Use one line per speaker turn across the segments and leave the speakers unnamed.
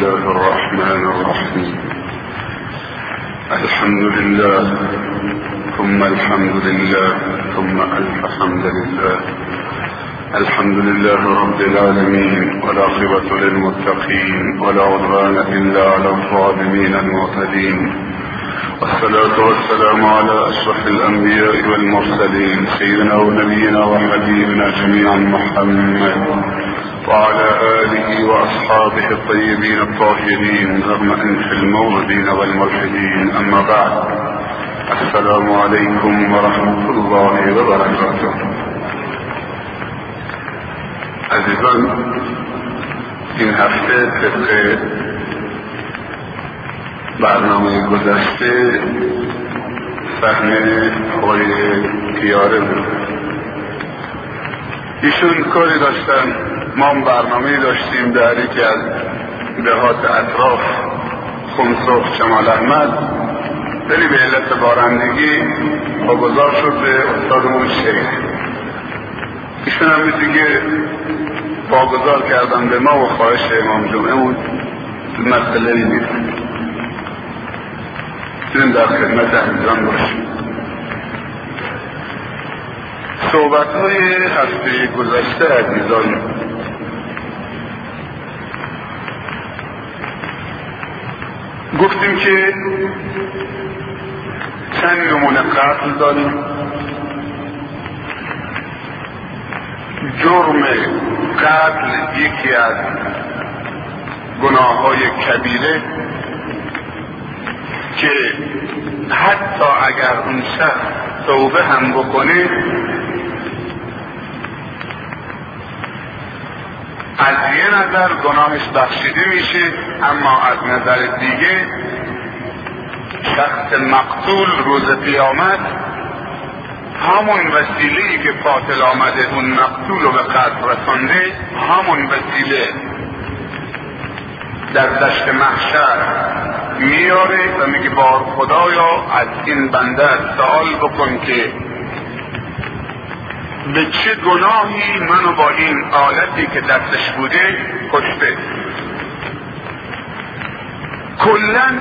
الله الرحمن الرحيم. الحمد لله ثم الحمد لله ثم ألف حمد لله. الحمد لله رب العالمين والعاقبة للمتقين ولا عدوان إلا على الظالمين المعتدين. والصلاة والسلام على أشرف الأنبياء والمرسلين سيدنا ونبينا وحبيبنا جميعا محمد وعلى آله وأصحابه الطيبين الطاهرين رغم أنف الموردين والملحدين. أما بعد السلام عليكم ورحمة الله وبركاته. عزیزان این هفته طبق برنامه گذشته صحنه آقای پیاره بود. ایشون کاری داشتن ما برنامه داشتیم در یکی از دهات اطراف خمسوف شمال احمد. ولی به علت بارندگی واگذار شد به استادمون شریف ایشون هم دیگه واگذار کردن به ما و خواهش امام جمعه بود مسئله نیست. می‌تونیم در خدمت عزیزان باشیم. صحبت های هفته گذشته عزیزان گفتیم که چند نمونه قتل داریم. جرم قتل یکی از گناه های کبیره که حتی اگر اون شخص توبه هم بکنه از یه نظر گناهش بخشیده میشه اما از نظر دیگه شخص مقتول روز قیامت همون وسیله ای که قاتل آمده اون مقتول رو به قتل رسانده همون وسیله در دشت محشر میاره و میگه بار خدایا از این بنده سوال بکن که به چه گناهی منو با این آلتی که دستش بوده کشته. کلا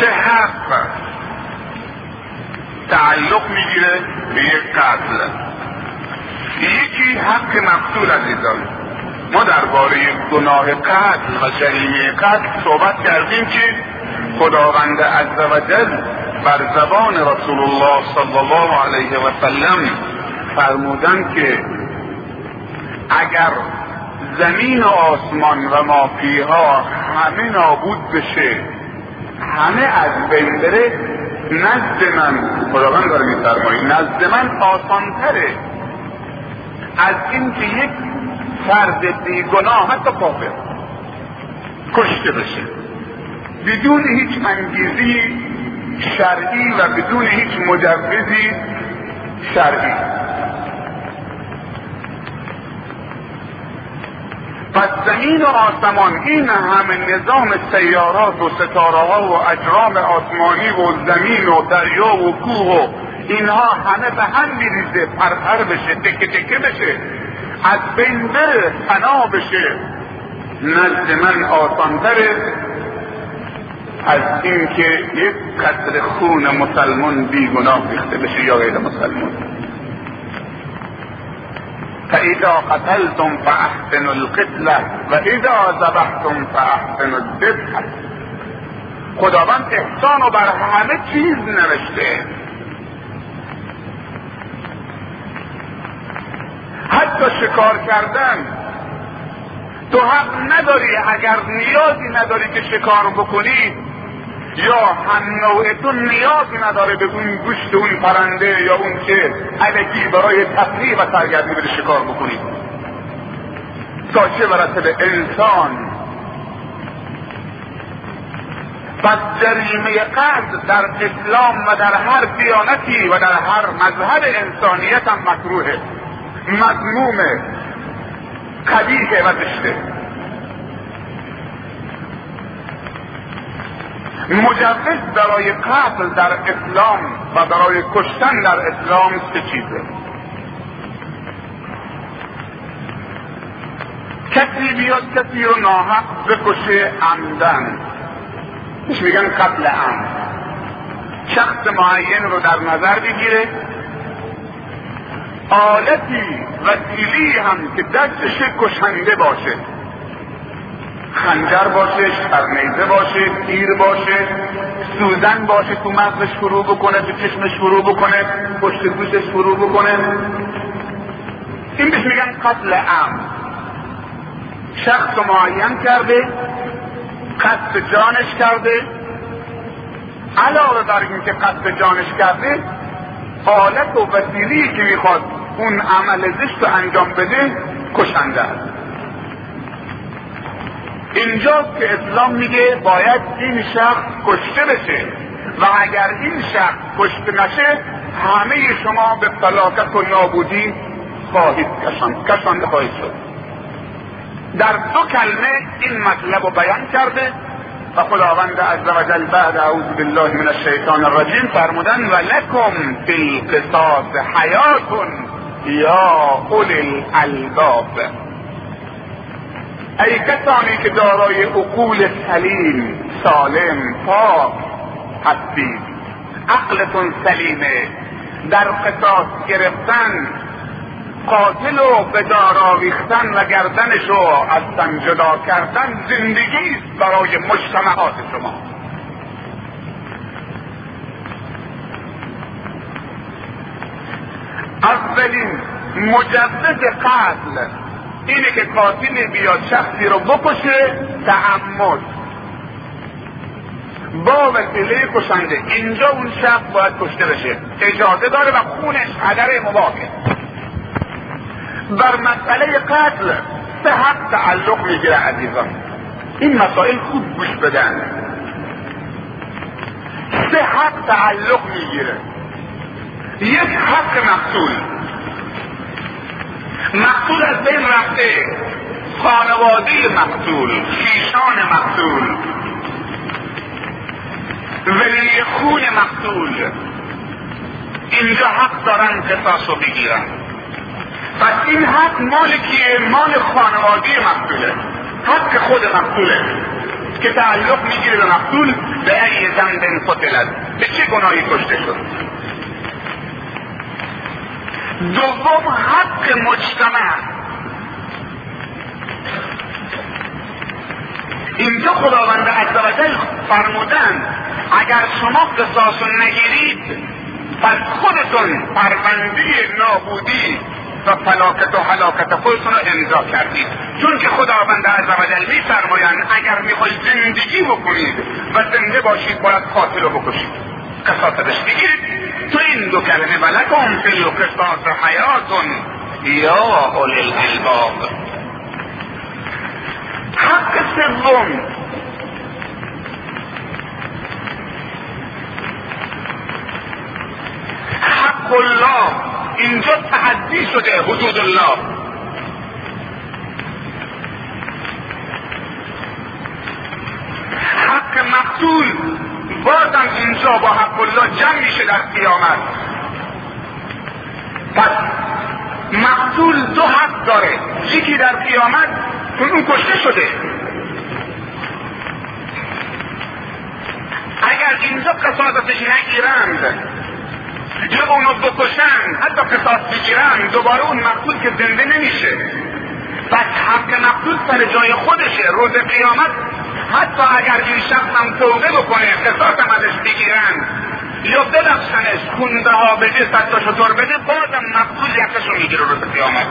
سه حق تعلق می‌گیره به یک قتل. یکی حق مقتول عزیزان ما درباره گناه قتل و جریمه قتل صحبت کردیم که خداوند عز و جل بر زبان رسول الله صلی الله علیه و سلم فرمودن که اگر زمین و آسمان و ما فیها همه نابود بشه همه از بین بره نزد من خداوند داره میفرمایی نزد من آسانتره. از اینکه یک فرد بیگناه حتی کافر کشته بشه. بدون هیچ انگیزی شرعی و بدون هیچ مجوزی شرعی. پس زمین و آسمان این همه نظام سیارات و ستاره ها و اجرام آسمانی و زمین و دریا و کوه و اینها همه به هم میریزه پرپر بشه تکه تکه بشه از بین بره فنا بشه. نزد من آسانتره از اینکه یک قطر خون مسلمان بیگناه ریخته بشه یا غیر مسلمان. فاذا قتلتم فاحسنوا القتله و ذبحتم فاحسنوا الذبح خداوند احسان رو بر همه چیز نوشته. حتی شکار کردن. تو حق نداری اگر نیازی نداری که شکار بکنی یا هم نوعتون نیازی نداره به اون گوشت اون پرنده یا اون که علکی برای تفریح و سرگرمی بده شکار بکنید. تا چه به انسان. پس جریمه قتل در اسلام و در هر دیانتی و در هر مذهب انسانیت هم مکروهه مذمومه قبیحه و زشته. مجوز برای قتل در اسلام و برای کشتن در اسلام سه چیزه؟ کسی بیاد کسی رو ناحق بکشه عمدن. میگن قتل عمد شخص معین رو در نظر بگیره. آلتی وسیلی هم که دستش کشنده باشه. خنجر باشه شرنیزه باشه تیر باشه سوزن باشه تو مغزش فرو بکنه تو چشمش فرو بکنه پشت گوشش فرو بکنه. این بهش میگن قتل عام شخص معین کرده قتل جانش کرده. علاوه بر اینکه قتل جانش کرده حالت و وسیلی که می‌خواد اون عمل زشت رو انجام بده کشنده است. اینجا که اسلام میگه باید این شخص کشته بشه. و اگر این شخص کشته نشه همه شما به فلاکت و نابودی خواهید کشان کشانده خواهید شد. در دو کلمه این مطلب رو بیان کرده و خداوند عز و جل بعد اعوذ بالله من الشیطان الرجیم فرمودن و لکم فی القصاص حیاتون یا اولی الالباب. ای کسانی که دارای عقول سلیم سالم پاک هستید. عقلتون سلیمه. در قصاص گرفتن قاتل و به دار آویختن و گردنش رو از تن جدا کردن زندگی برای مجتمعات شما. اولین مجدد قتل اینه که قاتل بیاد شخصی رو بکشه تعمد با وسیله کشنده. اینجا اون شخص باید کشته بشه. اجازه داره و خونش هدر مباهه بر مسئله قتل به حق تعلق می‌گیره عزیزان. این مسائل خوب گوش بدن. سه حق تعلق می‌گیره. یک حق مقتول مقتول از بین رفته. خانواده مقتول خیشان مقتول. ولی خون مقتول. اینجا حق دارن قصاص رو بگیرن. پس این حق مال کیه؟ مال خانواده مقتوله. حق خود مقتوله. که تعلق می‌گیره به مقتول به ای زنب قتلت. به چه گناهی کشته شد؟ دوم حق مجتمع. اینجا خداوند عزوجل فرمودن اگر شما قصاص نگیرید پس خودتون پرونده نابودی و فلاکت و حلاکت خودتون رو امضا کردید. چون که خداوند عزوجل میفرمایند اگر می‌خواید زندگی بکنید و زنده باشید باید قاتل رو بکشید. قصاصش بگیرید. تند كلمة لكم في القصاص حياة. يا أولي الألباب. حق الظلم حق الله. اینجا تحدی شده حدود الله. حق مقتول. بازم اینجا با حق الله جمع میشه در قیامت. پس مقتول دو حق داره. یکی در قیامت؟ اون کشته شده. اگر اینجا قصاصش نگیرند یا اونو بکشن حتی قصاص بگیرن دوباره اون مقتول که زنده نمیشه. پس حق مقتول سر جای خودشه. روز قیامت حتی اگر این شخص هم توبه بکنه قصاص هم ازش بگیرن. یا ببخشنش خونده ها بده صد تا شطور بده بازم مقتول یکش رو می‌گیره روز قیامت.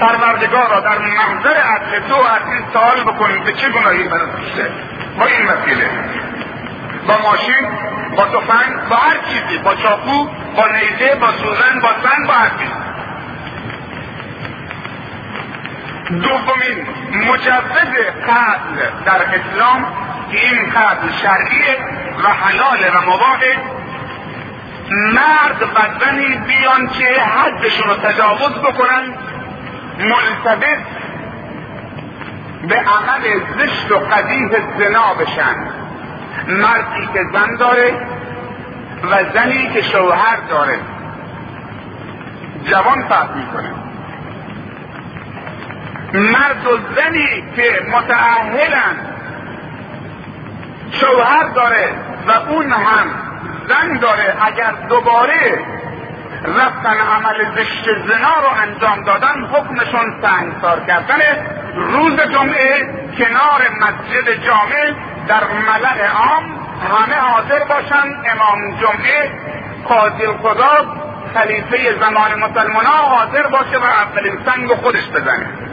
پروردگار را در محضر عدل تو از این سوال بکنید به چه گناهی برسیده با این وسیله. با ماشین با تفنگ با هر چیزی با چاقو با نیزه با سوزن با سنگ با هر چیز. دومین مجوز قتل در اسلام که این قتل شرعیه و حلال و مباهه مرد و زنی بیان که حدشون رو تجاوز بکنن ملتبس به عمل زشت و قبیح زنا بشن. مردی که زن داره و زنی که شوهر داره. جوان فرق می‌کنه. مرد و زنی که متعهلن شوهر داره و اون هم زن داره. اگر دوباره رفتن عمل زشت زنا رو انجام دادن حکمشون سنگسار کردن. روز جمعه کنار مسجد جامع در ملع عام همه حاضر باشن. امام جمعه قاضی القضا خلیفه زمان مسلمان ها حاضر باشه و اولین سنگ خودش بزنه.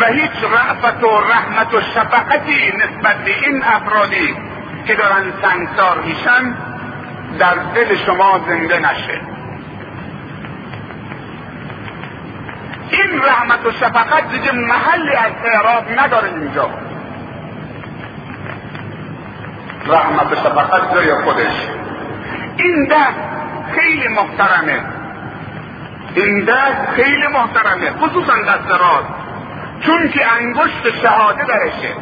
و هیچ رعفت و رحمت و شفقتی نسبت به این افرادی که دارن سنگسار میشن در دل شما زنده نشه. این رحمت و شفقت دیگه محلی از اعراب نداره اینجا. رحمت و شفقت جای خودش. این دست خیلی محترمه. این دست خیلی محترمه خصوصا دست راست چون که انگشت شهاده درشه.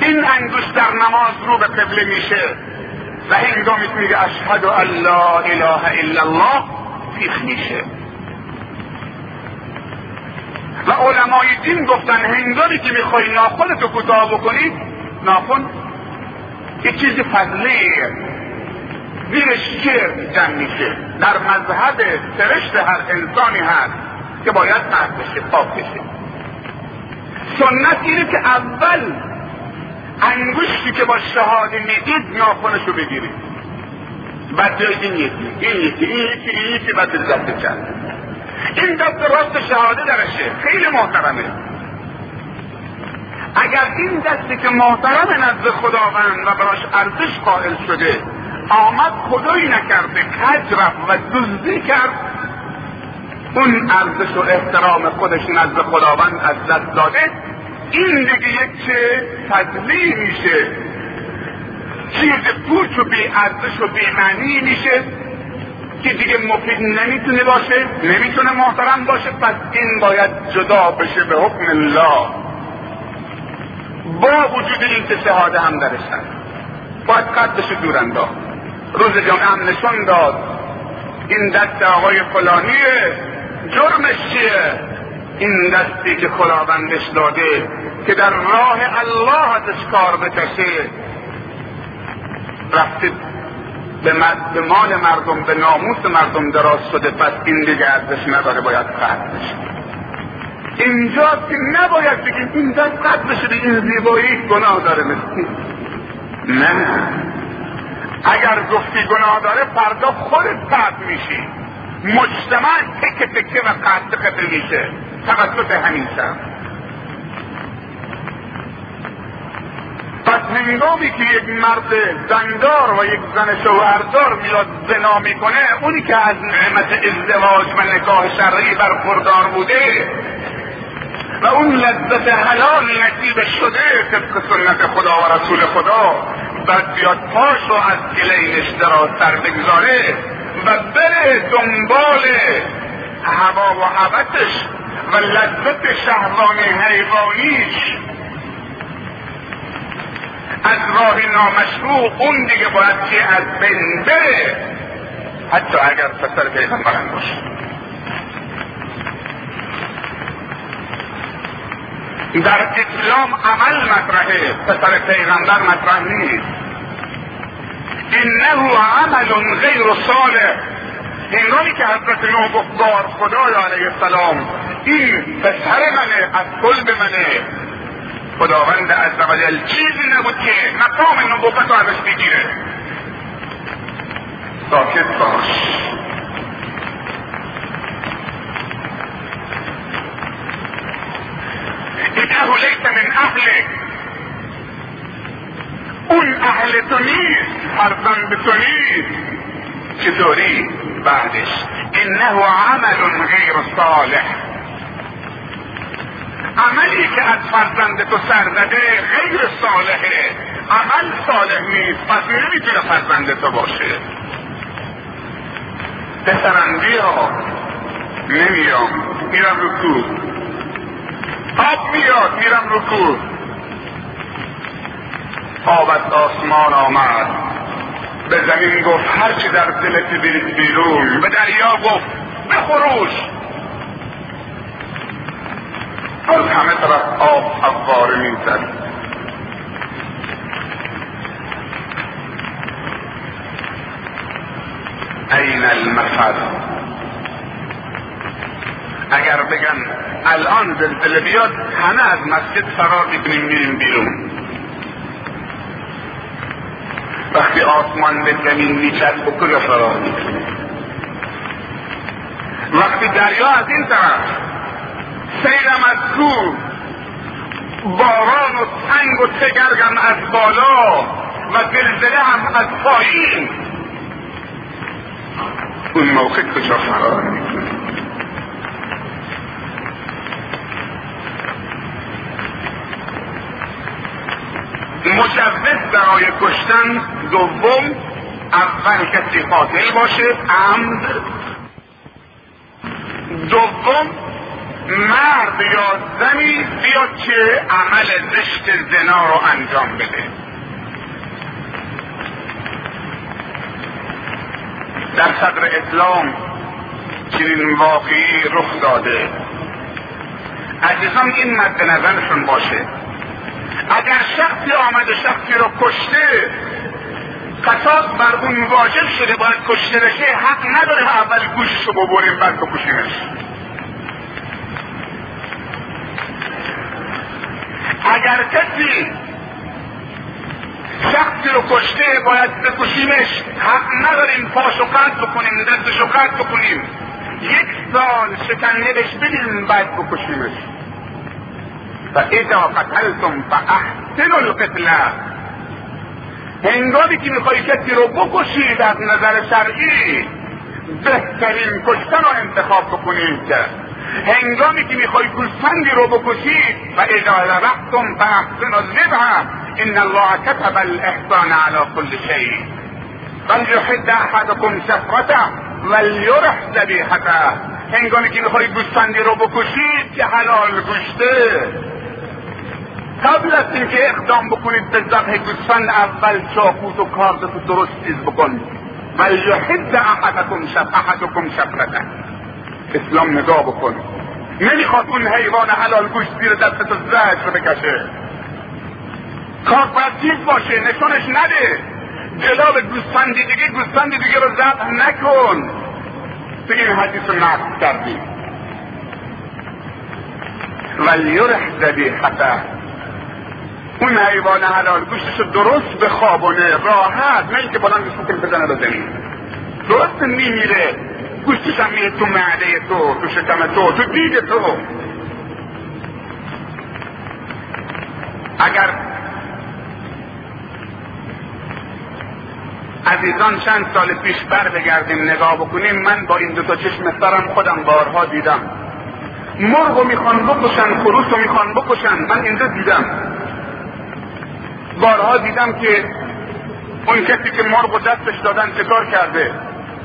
این انگشت در نماز رو به قبله میشه و هنگامی که میگه اشهد ان لا اله الا الله فیخ میشه. و علمای دین گفتن هنگامی که می‌خوای ناخونتو کوتاه بکنی ناخون یه چیز فضلیه. زیرش چرم جمع میشه؟ در مذهب سرشت هر انسانی هست. که باید پس بشه پاک بشه. سنت اینه که اول انگشتی که با شهاده می‌دید ناخونش رو بگیرید. بعد این یکی این یکی این یکی این یکی بعد دست چند این دست راست شهاده درشه. خیلی محترمه. اگر این دستی که محترم نزد خداوند و براش ارزش قائل شده آمد خدایی نکرده کج رفت و دزدی کرد اون ارزش و احترام خودش نزد خداوند از دست داده. این دیگه یک چه فضلی میشه. چیز پوچ و بی ارزش و بی معنی میشه که دیگه مفید نمی‌تونه باشه نمی‌تونه محترم باشه. پس این باید جدا بشه به حکم الله. با وجود این که شهاده هم درش هست باید قدش دور انداخت. روز جمعه هم نشون داد. این دست آقای فلانیه. جرمش چیه؟ این دستی که خداوندش داده که در راه الله ازش کار بکشه. رفته به, مال مردم به ناموس مردم دراز شده پس این دیگه ارزش نداره باید قطع بشه. اینجا که نباید بگیم این دست قطع بشه به این زیبایی گناه داره مثل نه. اگر گفتی گناه داره فردا خودت قطع میشی. مجتمع تکه تکه و قطع قطع میشه. توسط همین شب پس هنگامی که یک مرد زندار و یک زن شوهردار میاد زنا می‌کنه اونی که از نعمت ازدواج و نکاح شرعی برخوردار بوده و اون لذت حلال نصیب شده طبق سنت خدا و رسول خدا بعد بیاد پاش رو از گلینش دراز سر بگذاره و بره دنبال هوا و حوتش و لذت شهوانی حیوانیش. از راه نامشروع اون دیگه باید که از بین بره. حتی اگر پسر پیغمبرم باشه. در اسلام عمل مطرحه. پسر پیغمبر مطرح نیست. انه عمل غیر صالح. هنگامی که حضرت نوح گفت بار خدای علیه السلام. این پسر منه از قلب منه. خداوند از وجل چیزی نبود که مقام نبوت رو ازش بگیره. ساکت باش. انه لیس من اهلک اون اهل تو نیست فرزند تو نیست. چطوری؟ بعدش انه عمل غیر صالح. عملی که از فرزند تو سر زده غیر صالحه. عمل صالح نیست پس نمی‌تونه فرزند تو باشه. پسرم بیا. نمیام. میرم رو آب میاد میرم رو آب از آسمان آمد. به زمین گفت هرچی در دلت برید بیرون به دریا گفت به خروش. از همه طرف آب فواره می‌زد. این المفر. اگر بگن الان زلزله بیاد همه از مسجد فرار می‌کنیم میریم بیرون. وقتی آسمان به زمین میچد و کجا فرار می‌کنیم وقتی دریا از این طرف سیرم از تو باران و سنگ و تگرگم از بالا و زلزله هم از پایین. اون موقع کجا فرار می‌کنه مجوز برای کشتن دوم اول کسی قاتل باشه عمد دوم مرد یا زنی بیاد که عمل زشت زنا رو انجام بده. در صدر اسلام چنین واقعی رخ داده. عزیزان این مد نظرشون باشه. اگر شخصی آمده شخصی رو کشته قصاص بر اون واجب شده باید کشته بشه حق نداره اول گوشش رو ببریم بعد بکشیمش اگر کسی شخصی رو کشته باید بکشیمش حق نداریم پاشو قطع بکنیم دستشو قطع بکنیم. یک سال شکنه بهش بدیم بعد بکشیمش فاذا قتلتم فاحسنوا القتله هنگامی که می‌خوای کسی رو بکشید از نظر شرعی بهترین کشتن رو انتخاب بکنید هنگامی که می‌خوای گوسفندی رو بکشید و اذا ذبحتم فاحسنوا الذبح ان الله كتب الاحسان على كل شيء. فليحد احدكم شفرته وليرح ذبیحته هنگامی که می‌خوای گوسفندی رو بکشید که حلال گوشته! قبل از اینکه اقدام بکنید به ذبح گوسفند اول چاقوت و کارت و درست چیز بکن. وليحد احدكم شف احدكم شفرته اسلام نگاه بکن. نمی‌خواد اون حیوان حلال گوشت زیر دستت رو بکشه کار باید باشه نشونش نده. جلاب گوسفندی دیگه گوسفندی دیگه رو ذبح نکن. دیگه این حدیث رو نقل کردیم. ولیرح ذبیحته اون حیوان حلال گوشتش درست بخوابونه راحت نه اینکه بلند سوکن بزنه به زمین. درست میمیره. گوشتش هم میره تو معده تو تو شکم تو تو دید تو. اگر عزیزان چند سال پیش بر بگردیم نگاه بکنیم من با این دو تا چشم سرم خودم بارها دیدم. مرغ رو می‌خوان بکشن خروس رو می‌خوان بکشن. من اینجا دیدم. بارها دیدم که اون کسی که مرغ و دستش دادن چه کار کرده؟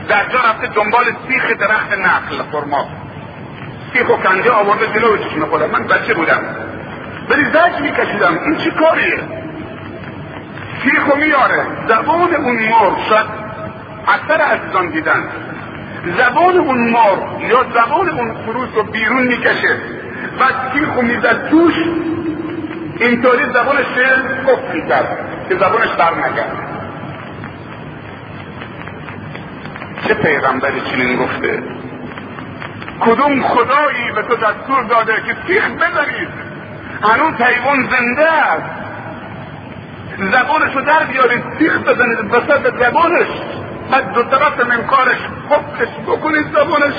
در جا رفته دنبال سیخ درخت نخل خرما. سیخ و کنده آورده جلو چشم خودم. من بچه بودم. ولی زج میکشیدم. این چی کاریه؟ سیخو میاره زبان اون مرغ شاید اکثر عزیزان دیدن. زبان اون مرغ یا زبان اون خروس رو بیرون می‌کشه. و سیخو می‌زد توش اینطوری زبانش کف می‌کرد که زبانش بر نکرد چه پیغمبری چنین گفته؟ کدوم خدایی به تو دستور داده که سیخ بزنید؟ هنوز حیوان زنده است. زبانش رو در بیارید سیخ بزنید وسط زبانش بعد دو طرف منکارش حکش بکنید زبانش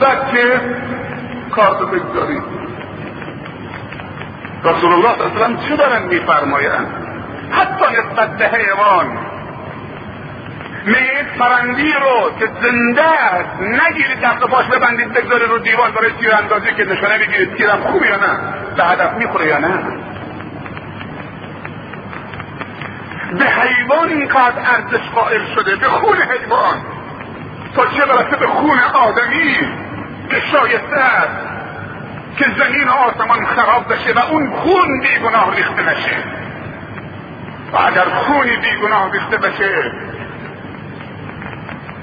بعد که کار رو بگذارید. رسول الله صلی الله علیه چه دارن میفرمایند؟ حتی نسبت به حیوان. میگه فرنگی رو که زنده است نگیرید دست پاش ببندید بگذارید رو دیوار برای تیر اندازی که نشانه بگیرید تیرم خوب یا نه. به هدف می‌خوره یا نه. به حیوان اینقدر ارزش قائل شده به خون حیوان. تا چه برسه به خون آدمی که شایسته است. که زمین آسمان خراب بشه و اون خون بیگناه ریخته نشه و اگر خونی بیگناه ریخته بشه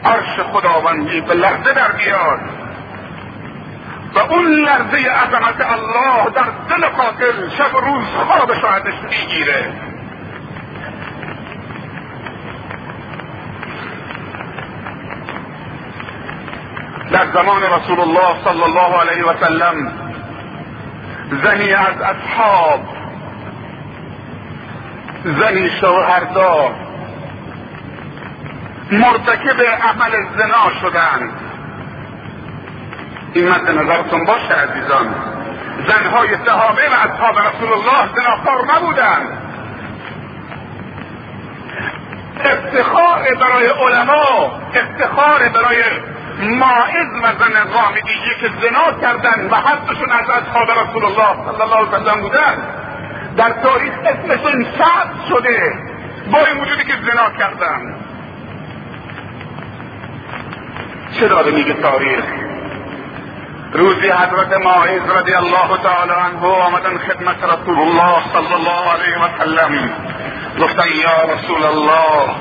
عرش خداوندی به لرزه در بیاد و اون لرزه عظمت الله در دل قاتل شب و روز خوابش رو ازش می‌گیره. در زمان رسول الله صلی الله علیه و سلم زنی از اصحاب زنی شوهردار مرتکب عمل زنا شدند. این مد نظرتون باشه عزیزان. زنهای صحابه و اصحاب رسول الله زناخوار نبودند. افتخار برای علما افتخار برای ماعز و زن غامدیه که زنا کردن و حدشون از اصحاب رسول الله صلی الله علیه وسلم بودن. در تاریخ اسمشون ثبت شده با این وجودی که زنا کردن. چه داره میگه تاریخ؟ روزی حضرت ماعز رضی الله تعالی عنه آمدن خدمت رسول الله صلی الله علیه و سلم. گفتن یا رسول الله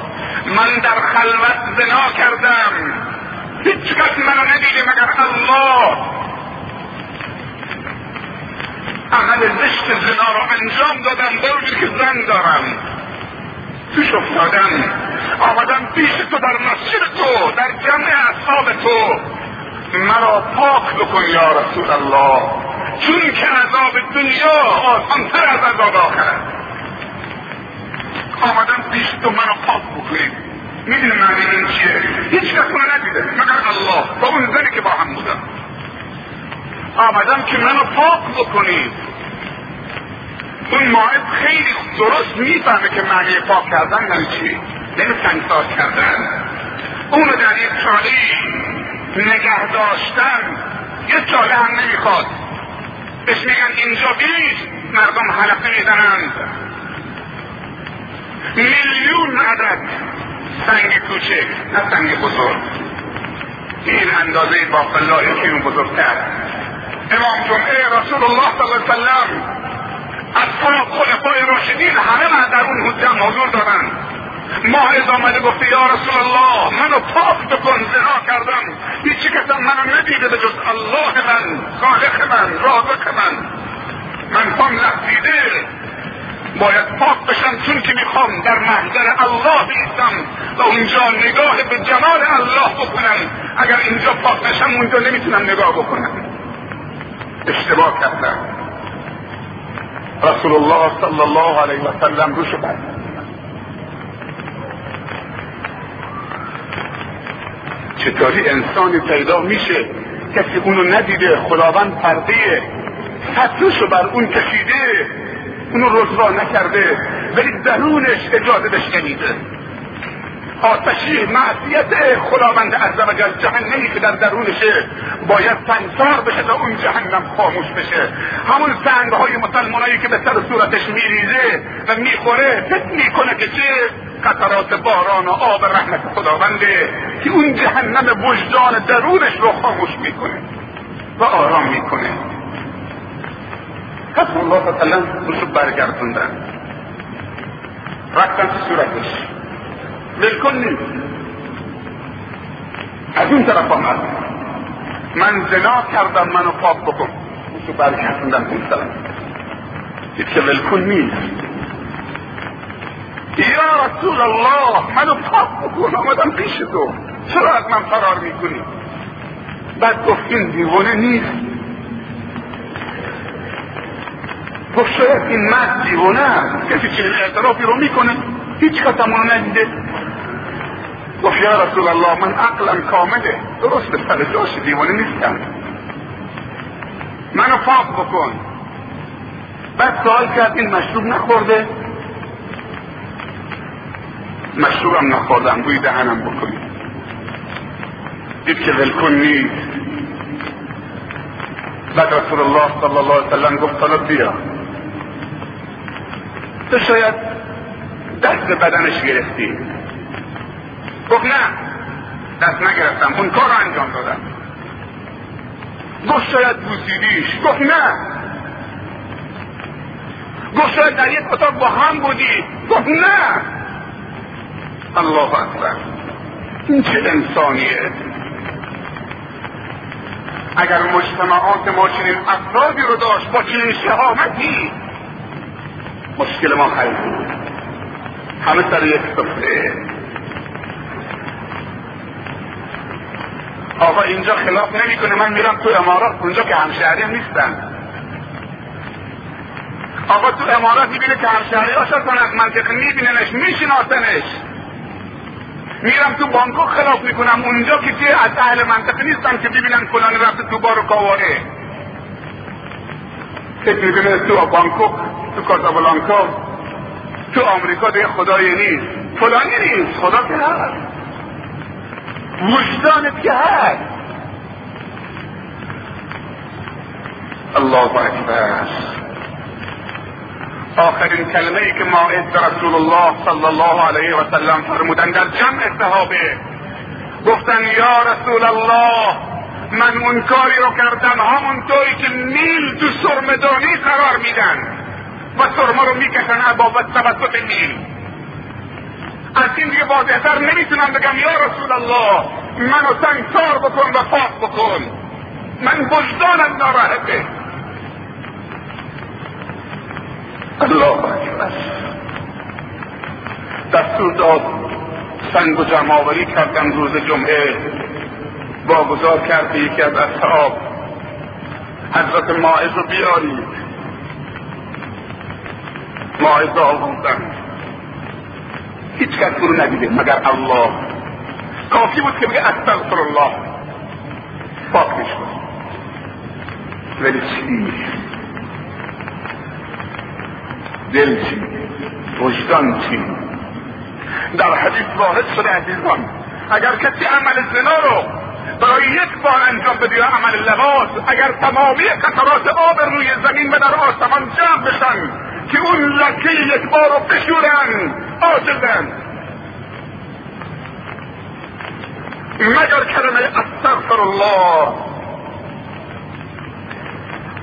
من در خلوت زنا کردم. هیچ کس منو ندیده مگر الله. عمل زشت زنا رو انجام دادم با که زن دارم. توش افتادم آمدم پیش تو در مسجد تو در جمع اصحاب تو. مرا پاک بکن یا رسول الله. چون که عذاب دنیا آسانتر از عذاب آخرت. آمدم پیش تو منو پاک بکنید می‌دونی معنی این چیه. هیچ کس منو ندیده. مگر الله. با اون زنی که با هم بودم آمدم که منو پاک بکنید. اون ماعد خیلی درست می‌فهمه که معنی پاک کردن یعنی چی؟ یعنی سنگسار کردن. اونو در یک چاله نگه داشتن. یه چاله هم نمی‌خواد. بهش میگن اینجا بیش. مردم حلقه می‌زنند میلیون عدد. سنگ کوچک نه سنگ بزرگ. این اندازه باقلایی که اون بزرگتر. امام جمعه رسول الله صلی الله علیه وسلم اصحاب خلفای راشدین همه در اون حجم حضور دارند ماعز آمده گفته یا رسول الله منو پاک بکن زنا کردم. هیچی کسم منو ندیده به جز الله من خالق من رازق من. من پام لغزیده. باید پاک بشم چون که می‌خوام در محضر الله بیستم و اونجا نگاه به جمال الله بکنم. اگر اینجا پاک نشم اونجا نمی‌تونم نگاه بکنم. اشتباه کردم. رسول الله صلی الله علیه و سلم روش بست چطوری انسانی پیدا میشه؟ کسی اونو ندیده خداوند پرده. فتوشو بر اون کشیده. اونو رسوا نکرده ولی درونش اجازه بهش نمیده. آتشی معصیت خداوند عز جل جهنمی که در درونشه باید سنگسار بشه تا اون جهنم خاموش بشه. همون سنگ های مسلمانایی که به سر صورتش میریزه و می‌خوره فکر می‌کنه که چه قطرات باران و آب رحمت خداونده که اون جهنم وجدان درونش رو خاموش می‌کنه و آرام می‌کنه. پس الله تعالی رو برگردوندن رفتن تو صورتش ملکن نیست از اون طرف آمد من زنا کردم منو پاک بکن تو برگردوندن اون طرف دید که ولکن نیست یا رسول الله منو پاک بکن آمدم پیش تو چرا از من فرار می‌کنی بعد گفت این دیوانه نیست شاید این مرد دیوانه کسی چنین اعترافی رو می‌کنه هیچ رو ندیده گفت یا رسول الله من عقلم کامله. درست به سر جاش دیوانه نیستم. منو پاک بکن. بعد سوال کرد این مشروب نخورده؟ مشروبم نخوردم بوی دهنم بکنی دید که ولکن نیست. بعد رسول الله صلی الله علیه وسلم گفت حالا بیا. تو شاید دست بدنش گرفتی. گفت نه دست نگرفتم. اون کار رو انجام دادم. گفت شاید بوسیدیش. گفت نه. گفت شاید در یک اتاق با هم بودی. گفت نه. الله اکبر. این چه انسانیه. اگر مجتمعات ما چنین افرادی رو داشت با چنین شهامتی مشکل ما حل بود. همه سر یک سفره آقا اینجا خلاف نمی‌کنه. من میرم تو امارات اونجا که همشهری نیستن. آقا تو امارات می‌بینه که همشهری هاشون از منطقه میبیننش میشناسنش. میرم تو بانکوک خلاف می‌کنم. اونجا که که از اهل منطقه نیستم که ببینن فلانی رفته تو بار و کاواره فکر می‌کنه تو بانکوک؟ تو کازابلانکا تو آمریکا دیگه خدایی نیست. فلانی نیست. خدا که هست. وجدانت که هست. الله اکبر. آخرین کلمه ای که موعد رسول الله صلی الله علیه و سلم فرمودن در جمع صحابه. گفتن یا رسول الله من اون کاری رو کردم. همونطوری که نیل تو سرمدانی قرار میدن. و سرما رو می‌کشن عبابت توسط نیل از این دیگه واضحتر نمی‌تونم بگم یا رسول الله منو سنگسار بکن و پاک بکن. من وجدانم ناراحته. الله اکبر. دستور داد سنگ و جمعآوری کردن روز جمعه. واگذار کرد یکی از اصحاب حضرت ماعز رو بیارید. رو آوردن هیچ کس رو ندیده مگر الله. کافی بود که بگه استغفر الله. پاک می‌شد ولی چی؟ دل چی؟ وجدان چی؟ در حدیث وارد شده عزیزان اگر کسی عمل زنا رو برای یک بار انجام بده عمل لباس اگر تمامی قطرات آب روی زمین و در آسمان که اون لکه یک بار رو بشورن آجزن مگر کلمه استغفر الله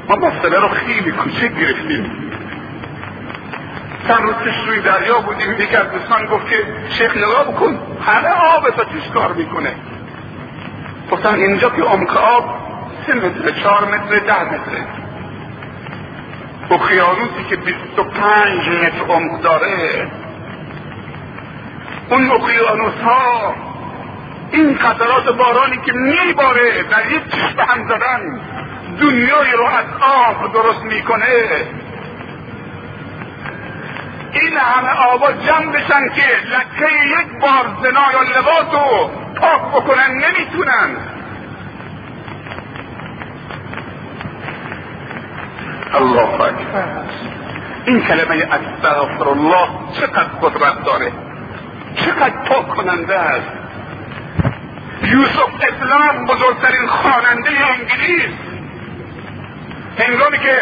ما مسئله رو خیلی کوچک گرفتیم. چند روز پیش روی دریا بودیم یکی از دوستان گفت که شیخ نگاه بکن همه آب تا چیش کار می‌کنه. گفتن اینجا که عمق آب سه متر چهار متر ده متره. اقیانوسی که بیست و پنج متر عمق داره اون اقیانوس ها این قطرات بارانی که میباره در یک به هم زدن دنیای رو از آب درست می‌کنه. این همه آبا جمع بشن که لکه یک بار زنا یا لباس رو پاک بکنن نمی‌تونن. الله اکبر این کلمه استغفر الله چقدر قدرت داره؟ چقدر پاک کننده است؟ یوسف اسلام بزرگترین خواننده انگلیس. هنگامی که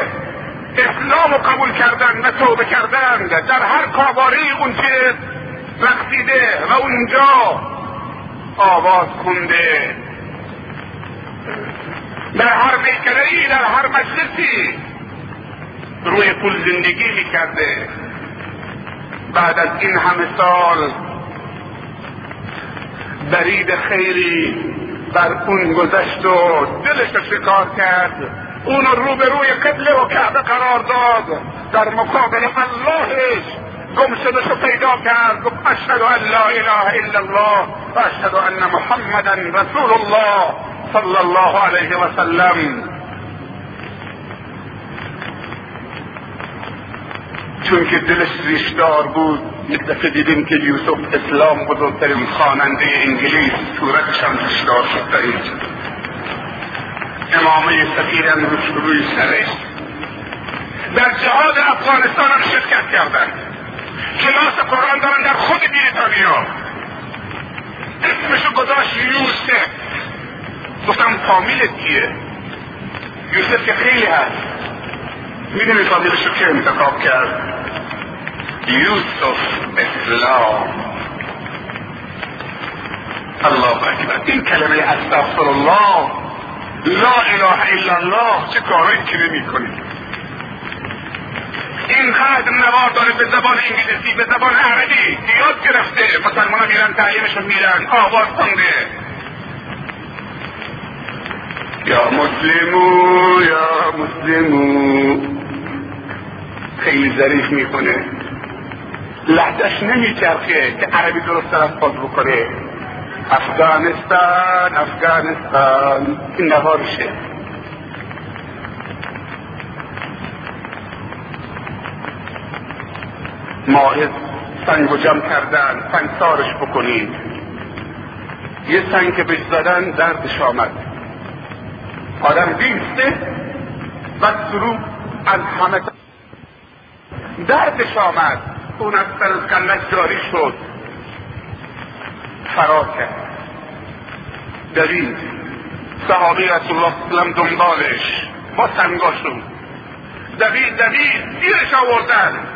اسلام رو قبول کردن و توبه کردن در هر کاباره اون که رقصیده و اونجا آواز خونده. در هر میکره ای در هر مجلسی روی پول زندگی می‌کرده. بعد از این همه سال برید خیری بر اون گذشت و دلش رو شکار کرد. اون رو به روی قبله و کعبه قرار داد. در مقابل اللهش گم شدش رو پیدا کرد. گفت اشهد ان لا اله الا الله و اشهد ان محمدا رسول الله صلی الله علیه و سلم. چون که دلش ریشدار بود یک دفعه دیدیم که یوسف اسلام بزرگترین خواننده انگلیس صورتش هم ریشدار شد در امامه سفیر امروز روی سرش. در جهاد افغانستان هم شرکت کردن کلاس قرآن دارن در خود بریتانیا. اسمشو گذاشت یوسف. گفتم فامیلت کیه؟ یوسف که خیلی هست. می‌دونی فامیلشو که انتخاب کرد؟ یوسف اسلام الله. اکبر این کلمه استغفر الله لا اله الا الله. چه کارایی که نمی کنید اینقدر نوار داره به زبان انگلیسی به زبان عربی. یاد گرفته. مسلمان میرن تعلیمشون میرن. آواز خونده. یا مسلمو یا مسلمو. خیلی ظریف می‌کنه. لحدش نمیچرخه که عربی درست تلفظ بکنه. افغانستان افغانستان این نوارشه ماهد سنگ و جمع کردن سنگسارش بکنید یه سنگ که بهش زدن دردش آمد. آدم بیسته و سرو از همه دردش آمد. اون از سر کلش جاری شد. فرار کرد. دوید صحابی رسول الله سلم دنبالش. با سنگاشون. دوید دوید گیرش آوردن.